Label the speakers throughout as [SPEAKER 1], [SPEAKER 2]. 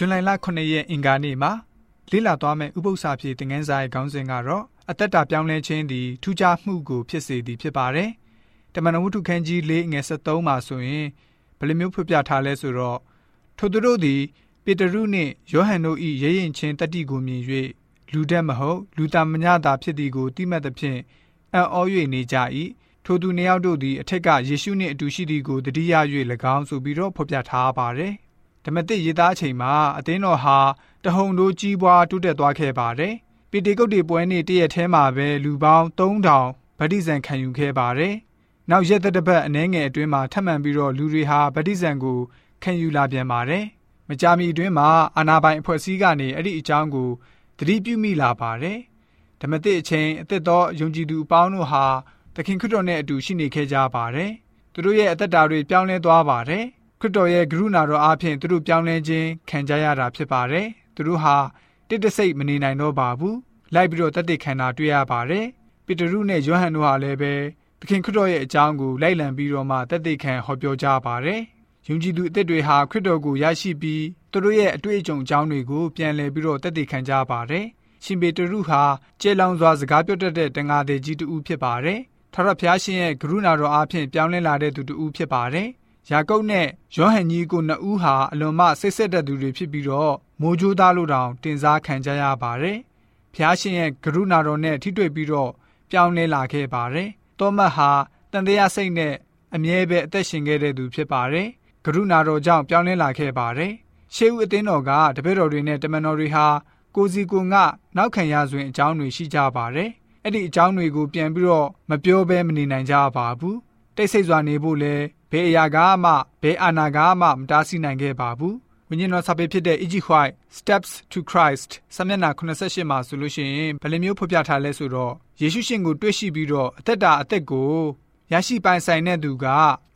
[SPEAKER 1] ဇွန်လလ9ရက်အင်္ဂါနေ့မှာလေ့လာသွားမယ့်ဥပုသ္စာပြေသင်ခန်းစာရဲ့ခေါင်းစဉ်ကတော့အသက်တာပြောင်းလဲခြင်းသည်ထူးခြားမှုကိုဖြစ်စေသည်ဖြစ်ပါတယ်။တမန်တော်ဝတ္ထုခန်းကြီး၄ငယ်73မှာဆိုရင်ဘယ်လိုမျိုးဖွပြထားလဲဆိုတော့ထိုသူတို့သည်ပေတရုနှင့်ယောဟန်တို့၏ရဲရင်ချင်းတတိကိုမြင်၍လူတတ်မဟုတ်လူတမညတာဖြစ်သည်ကိုသိမှတ်သဖြင့်အံ့ဩ၍နေကြ၏ထိုသူနှစ်ယောက်တို့သည်အထက်ကယေရှုနှင့်အတူရှိသည်ကိုတတိယ၍၎င်းဆိုပြီးတော့ဖော်ပြထားပါတယ် ဓမ္မသစ်ရေးသားချိန်မှာအသင်းတော်ဟာတဟုန်တို့ကြီးပွားတိုးတက်သွားခဲ့ပါတယ်ပီတေကုတ်တီပွဲနေ့တရက်ထဲမှာပဲလူပေါင်း3000ဗတ္တိဇံခံယူခဲ့ပါတယ်နောက်ရက်သက်တစ်ပတ်အနည်းငယ်အတွင်းမှာထပ်မံပြီးတော့လူတွေဟာဗတ္တိဇံကိုခံယူလာပြန်ပါတယ်မကြာမီအတွင်းမှာအာနာပိုင်အဖွဲ့အစည်းကနေအဲ့ဒီအကြောင်းကိုသတိပြုမိလာပါတယ်ဓမ္မသစ်အချင်းအသက်သောယုံကြည်သူအပေါင်းတို့ဟာသခင်ခရစ်တော်နဲ့အတူရှိနေခဲ့ကြပါတယ်သူတို့ရဲ့အသက်တာတွေပြောင်းလဲသွားပါတယ် ခရစ်တော်ရဲ့ကရုဏာတော်အားဖြင့်သူတို့ပြောင်းလဲခြင်းခံကြရတာဖြစ်ပါတယ်သူတို့ဟာတိတ်တဆိတ်မနေနိုင်တော့ပါဘူးလိုက်ပြီးတော့တသက်ခံတာတွေ့ရပါတယ်ပေတရုနဲ့ယောဟန်တို့ဟာလည်းပဲသခင်ခရစ်တော်ရဲ့အကြောင်းကိုလိုက်လံပြီးတော့မှတသက်ခံဟောပြောကြပါတယ်ယုံကြည်သူအသက်တွေဟာခရစ်တော်ကိုရရှိပြီးသူတို့ရဲ့အတွေ့အကြုံအကြောင်းတွေကိုပြန်လည်ပြီးတော့တသက်ခံကြပါတယ်ရှင်ပေတရုဟာကျေလောင်စွာစကားပြောတတ်တဲ့တန်ဃာသေးကြီးတူဖြစ်ပါတယ်ထာဝရဘုရားရှင်ရဲ့ကရုဏာတော်အားဖြင့်ပြောင်းလဲလာတဲ့သူတူဖြစ်ပါတယ် ယာကုပ်နဲ့ယောဟန်ကြီးကိုနှစ်ဦးဟာအလွန်မှစိတ်ဆက်တဲ့သူတွေဖြစ်ပြီးတော့မိုးကြိုးသားလို့တောင်တင်စားခံကြရပါတယ်။ဖျားရှင်ရဲ့ကရုဏာတော်နဲ့ထိတွေ့ပြီးတော့ပြောင်းလဲလာခဲ့ပါတယ်။သောမတ်ဟာတန်တရားစိတ်နဲ့အမြဲပဲအသက်ရှင်ခဲ့တဲ့သူဖြစ်ပါတယ်။ကရုဏာတော်ကြောင့်ပြောင်းလဲလာခဲ့ပါတယ်။ရှေးဦးအသင်းတော်ကတပည့်တော်တွေနဲ့တမန်တော်တွေဟာကိုစီကိုငနောက်ခံရဆိုရင်အကြောင်းတွေရှိကြပါတယ်။အဲ့ဒီအကြောင်းတွေကိုပြန်ပြီးတော့မပြောဘဲမနေနိုင်ကြပါဘူး။ တိတ်ဆိတ်စွာနေဖို့လည်းဘယ်အရာကမှဘယ်အာဏာကမှမတားဆီးနိုင်ခဲ့ပါဘူးဝိညာဉ်တော်စာပေဖြစ်တဲ့ E.G. White Steps to Christ စာမျက်နှာ88မှာဆိုလို့ရှိရင်ဘယ်လိုမျိုးဖော်ပြထားလဲဆိုတော့ယေရှုရှင်ကိုတွေ့ရှိပြီးတော့အသက်တာအသက်ကိုရရှိပိုင်ဆိုင်တဲ့သူက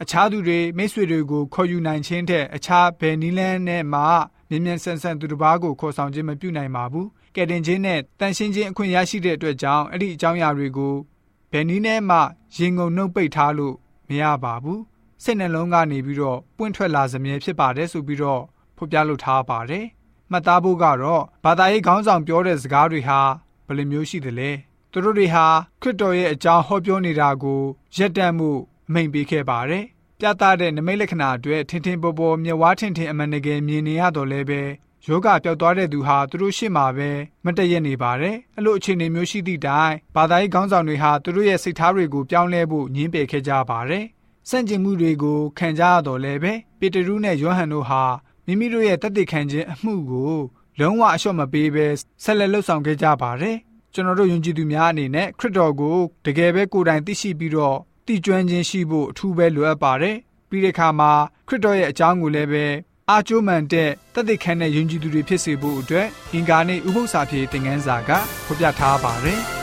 [SPEAKER 1] အခြားသူတွေမိတ်ဆွေတွေကိုခေါ်ယူနိုင်ခြင်းတဲ့အခြားဘယ်နည်းလမ်းနဲ့မှမြင်မြန်ဆန်ဆန်သူတစ်ပါးကိုခေါ်ဆောင်ခြင်းမပြုနိုင်ပါဘူးကယ်တင်ခြင်းနဲ့တန်ရှင်းခြင်းအခွင့်ရရှိတဲ့အတွက်ကြောင့်အဲ့ဒီအကြောင်းအရာတွေကိုဘယ်နည်းနဲ့မှရင်ငုံနှုတ်ပိတ်ထားလို့ မရပါဘူးစိတ်နှလုံးကနေပြီးတော့ပွင့်ထွက်လာစမြဲဖြစ်ပါတယ်ဆိုပြီးတော့ဖော်ပြလိုထားပါတယ်။မှတ်သားဖို့ကတော့ဘာသာရေးခေါင်းဆောင်ပြောတဲ့စကားတွေဟာဘယ်လိုမျိုးရှိသလဲ။သူတို့တွေဟာခရစ်တော်ရဲ့အကြောင်းဟောပြောနေတာကိုရက်တန့်မှုအမိန်ပေးခဲ့ပါတယ်။ပြသတဲ့နမိတ်လက္ခဏာအတွက်ထင်ထင်ပေါ်ပေါ်မျက်ဝါးထင်ထင်အမှန်တကယ်မြင်နေရတော့လဲပဲ ယောဂပျောက်သွားတဲ့သူဟာသူတို့ရှေ့မှာပဲမတည့်ရနေပါတယ်။အဲ့လိုအခြေအနေမျိုးရှိသည့်တိုင်ဘာသာရေးခေါင်းဆောင်တွေဟာသူတို့ရဲ့စိတ်ထားတွေကိုပြောင်းလဲဖို့ညှင်းပယ်ခဲ့ကြပါတယ်။စန့်ကျင်မှုတွေကိုခံကြရတော့လဲပဲပေတရုနဲ့ယောဟန်တို့ဟာမိမိတို့ရဲ့တသက်ခံခြင်းအမှုကိုလုံးဝအလျှော့မပေးဘဲဆက်လက်လှုပ်ဆောင်ခဲ့ကြပါတယ်ကျွန်တော်တို့ယုံကြည်သူများအနေနဲ့ခရစ်တော်ကိုတကယ်ပဲကိုယ်တိုင်သိရှိပြီးတော့တည်ကျွမ်းခြင်းရှိဖို့အထူးပဲလိုအပ်ပါတယ်ပြီးတဲ့အခါမှာခရစ်တော်ရဲ့အကြောင်းကိုလည်းပဲ အားကျိုးမှန်တဲ့တသက်ခံတဲ့ယုံကြည်သူတွေဖြစ်စေဖို့အတွက်အင်္ဂါနေ့ဥပုသ္စာပြေသင်ခန်းစာကဖော်ပြထားပါတယ်